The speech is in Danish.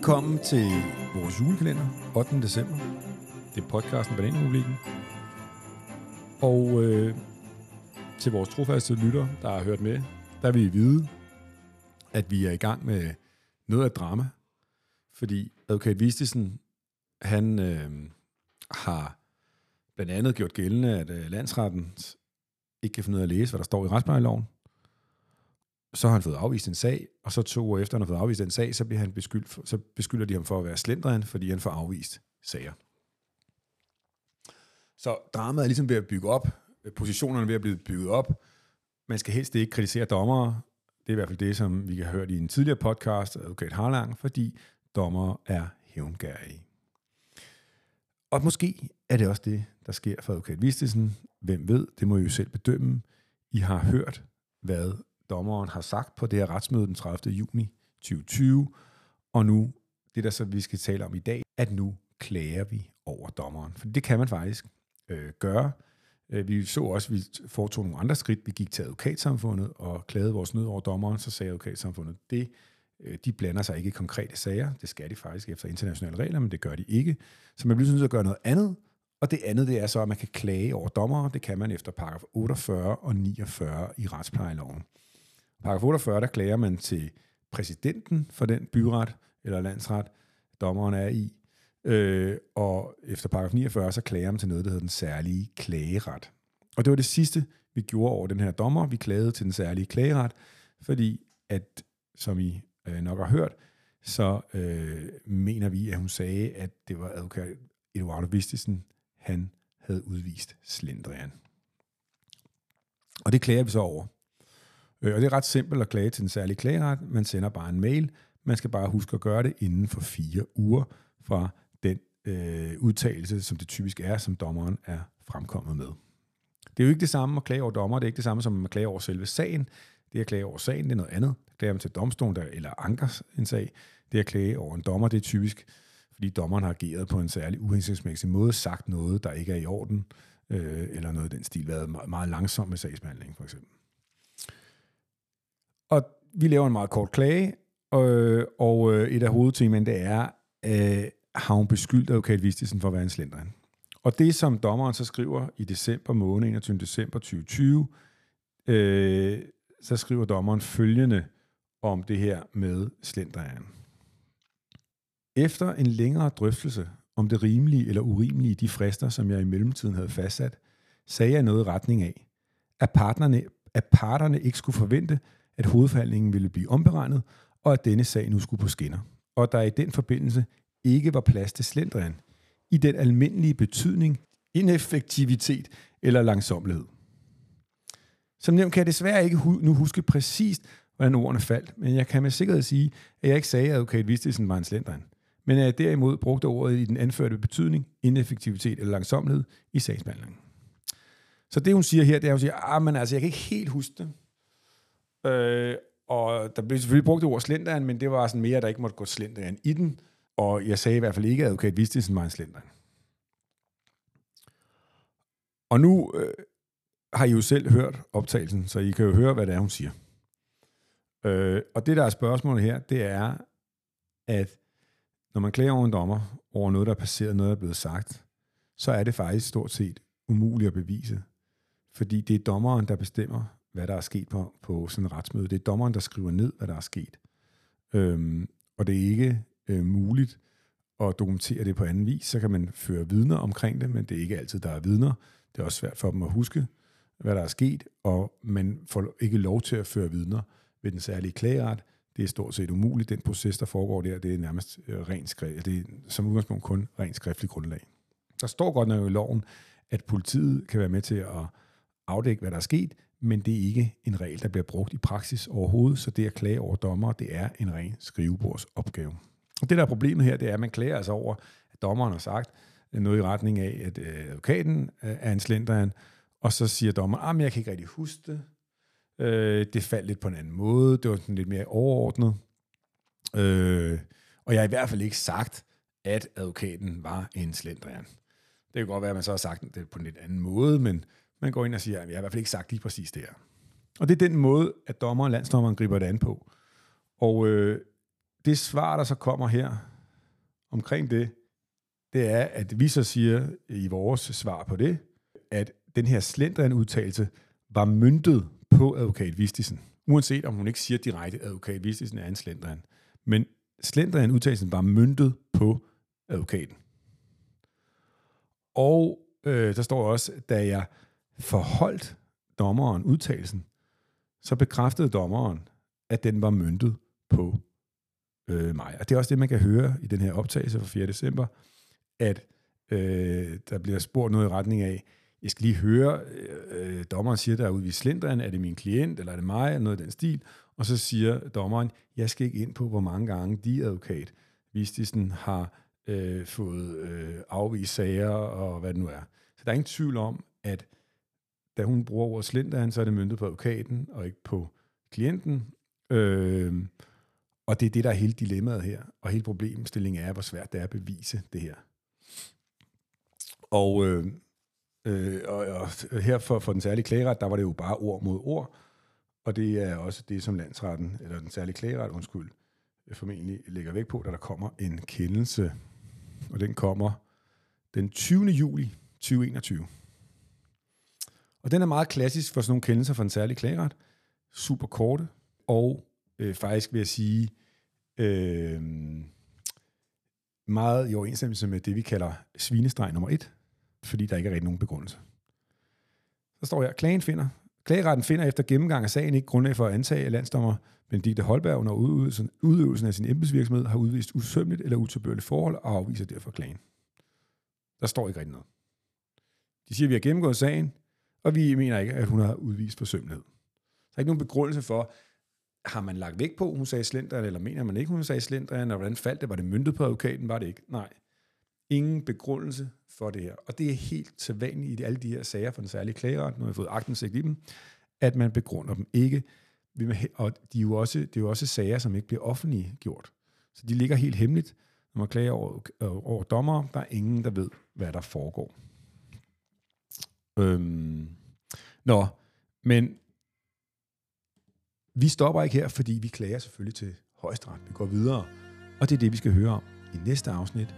Velkommen til vores julekalender, 8. december. Det er podcasten Bananrepublikken. Og øh, til vores trofaste lytter, der har hørt med, der vil I vide, at vi er i gang med noget af drama. Fordi advokat Vistisen, han øh, har blandt andet gjort gældende, at øh, landsretten ikke kan finde ud af at læse, hvad der står i retsplejeloven. Så har han fået afvist en sag, og så to år efter, han har fået afvist en sag, så, bliver han beskyldt for, så beskylder de ham for at være slendren, fordi han får afvist sager. Så dramaet er ligesom ved at bygge op, positionerne er ved at blive bygget op. Man skal helst ikke kritisere dommere. Det er i hvert fald det, som vi har hørt i en tidligere podcast, advokat Harlang, fordi dommere er hævngærige. Og måske er det også det, der sker for advokat Vistesen. Hvem ved, det må I jo selv bedømme. I har hørt, hvad dommeren har sagt på det her retsmøde den 30. juni 2020, og nu, det der så vi skal tale om i dag, at nu klager vi over dommeren. For det kan man faktisk øh, gøre. Øh, vi så også, at vi foretog nogle andre skridt. Vi gik til advokatsamfundet og klagede vores nød over dommeren, så sagde advokatsamfundet, det øh, de blander sig ikke i konkrete sager. Det skal de faktisk efter internationale regler, men det gør de ikke. Så man bliver nødt til at gøre noget andet. Og det andet, det er så, at man kan klage over dommere. Det kan man efter paragraf 48 og 49 i retsplejeloven. Paragraf 48, der klager man til præsidenten for den byret eller landsret, dommeren er i. Øh, og efter paragraf 49, så klager man til noget, der hedder den særlige klageret. Og det var det sidste, vi gjorde over den her dommer. Vi klagede til den særlige klageret, fordi at, som I øh, nok har hørt, så øh, mener vi, at hun sagde, at det var advokat Eduardo Vistisen, han havde udvist slendrian. Og det klager vi så over. Øh, og det er ret simpelt at klage til den særlige klageret. Man sender bare en mail. Man skal bare huske at gøre det inden for fire uger fra den øh, udtalelse, som det typisk er, som dommeren er fremkommet med. Det er jo ikke det samme at klage over dommer. Det er ikke det samme som at klage over selve sagen. Det at klage over sagen, det er noget andet. Klager man til domstolen der, eller anker en sag. Det at klage over en dommer, det er typisk, fordi dommeren har ageret på en særlig uhensigtsmæssig måde, sagt noget, der ikke er i orden, øh, eller noget i den stil, været meget, meget langsom med sagsbehandling, for eksempel. Og vi laver en meget kort klage, øh, og øh, et af hovedtemaerne, det er, øh, har hun beskyldt advokat Vistisen for at være en slenderen. Og det, som dommeren så skriver i december måned, 21. december 2020, øh, så skriver dommeren følgende om det her med slenderen. Efter en længere drøftelse om det rimelige eller urimelige i de frister, som jeg i mellemtiden havde fastsat, sagde jeg noget i retning af, at parterne, at parterne ikke skulle forvente, at hovedforhandlingen ville blive omberegnet, og at denne sag nu skulle på skinner. Og der i den forbindelse ikke var plads til slendrian, i den almindelige betydning, ineffektivitet eller langsomlighed. Som nævnt kan jeg desværre ikke nu huske præcist, hvordan ordene faldt, men jeg kan med sikkerhed sige, at jeg ikke sagde, at advokat Vistesen var en slendrian, men at jeg derimod brugte ordet i den anførte betydning, ineffektivitet eller langsomlighed i sagsbehandlingen. Så det, hun siger her, det er, at hun siger, at men altså, jeg kan ikke helt huske det. Øh, og der blev selvfølgelig brugt det ord slenderen, men det var sådan mere, at der ikke måtte gå slenderen i den. Og jeg sagde i hvert fald ikke, at advokat Vistisen var en slenderen. Og nu øh, har I jo selv hørt optagelsen, så I kan jo høre, hvad det er, hun siger. Øh, og det, der er spørgsmålet her, det er, at når man klager over en dommer, over noget, der er passeret, noget, der er blevet sagt, så er det faktisk stort set umuligt at bevise. Fordi det er dommeren, der bestemmer, hvad der er sket på, på sådan en retsmøde. Det er dommeren, der skriver ned, hvad der er sket. Øhm, og det er ikke øh, muligt at dokumentere det på anden vis. Så kan man føre vidner omkring det, men det er ikke altid, der er vidner. Det er også svært for dem at huske, hvad der er sket, og man får ikke lov til at føre vidner ved den særlige klageret. Det er stort set umuligt. Den proces, der foregår der, det er nærmest øh, rent skrift. Det er som udgangspunkt kun rent skriftligt grundlag. Der står godt nok i loven, at politiet kan være med til at afdække, hvad der er sket, men det er ikke en regel, der bliver brugt i praksis overhovedet, så det at klage over dommer, det er en ren skrivebordsopgave. Og det, der er problemet her, det er, at man klager altså over, at dommeren har sagt noget i retning af, at øh, advokaten øh, er en slenderen, og så siger dommeren, ah, at jeg kan ikke rigtig huske det. Øh, det faldt lidt på en anden måde, det var sådan lidt mere overordnet. Øh, og jeg har i hvert fald ikke sagt, at advokaten var en slenderen. Det kan godt være, at man så har sagt det på en lidt anden måde, men man går ind og siger, at jeg har i hvert fald ikke sagt lige præcis det her. Og det er den måde, at dommer og landsdommeren griber det an på. Og øh, det svar, der så kommer her omkring det, det er, at vi så siger i vores svar på det, at den her slendrian udtalelse var myntet på advokat Vistisen. Uanset om hun ikke siger direkte, at advokat Vistisen er en slendrian. Men slendrian udtalelsen var myntet på advokaten. Og øh, der står også, da jeg forholdt dommeren udtalelsen, så bekræftede dommeren, at den var myntet på øh, mig. Og det er også det, man kan høre i den her optagelse fra 4. december, at øh, der bliver spurgt noget i retning af, jeg skal lige høre, øh, øh dommeren siger derude i slindren, er det min klient, eller er det mig, eller noget af den stil, og så siger dommeren, jeg skal ikke ind på, hvor mange gange de advokat, Vistisen har øh, fået øh, afvist sager, og hvad det nu er. Så der er ingen tvivl om, at da hun bruger ordet slinderen, så er det myndet på advokaten, og ikke på klienten. Øh, og det er det, der er hele dilemmaet her, og hele problemstillingen er, hvor svært det er at bevise det her. Og, øh, øh, og, og her for, for den særlige klageret, der var det jo bare ord mod ord, og det er også det, som landsretten, eller den særlige klageret, undskyld, formentlig lægger væk på, da der kommer en kendelse, og den kommer den 20. juli 2021. Og den er meget klassisk for sådan nogle kendelser fra en særlig klageret. Super korte, og øh, faktisk vil jeg sige, øh, meget i overensstemmelse med det, vi kalder svinestreg nummer et, fordi der ikke er rigtig nogen begrundelse. Så står jeg, klagen finder, klageretten finder efter gennemgang af sagen ikke grundlag for at antage, at landsdommer Benedikte Holberg under udøvelsen, udøvelsen af sin embedsvirksomhed har udvist usømmeligt eller utilbørligt forhold og afviser derfor klagen. Der står ikke rigtig noget. De siger, at vi har gennemgået sagen, og vi mener ikke, at hun har udvist forsømmelighed. Der er ikke nogen begrundelse for, har man lagt vægt på, hun sagde slenderen, eller mener man ikke, hun sagde slenderen, og hvordan faldt det? Var det myndet på advokaten? Var det ikke? Nej. Ingen begrundelse for det her. Og det er helt sædvanligt i alle de her sager for den særlige klageret, når vi har fået agtensigt i dem, at man begrunder dem ikke. Og de er jo også, det er jo også sager, som ikke bliver offentliggjort. Så de ligger helt hemmeligt, når man klager over, øh, over dommer. Der er ingen, der ved, hvad der foregår. Øhm, nå, men vi stopper ikke her, fordi vi klager selvfølgelig til højesteret. Vi går videre, og det er det, vi skal høre om i næste afsnit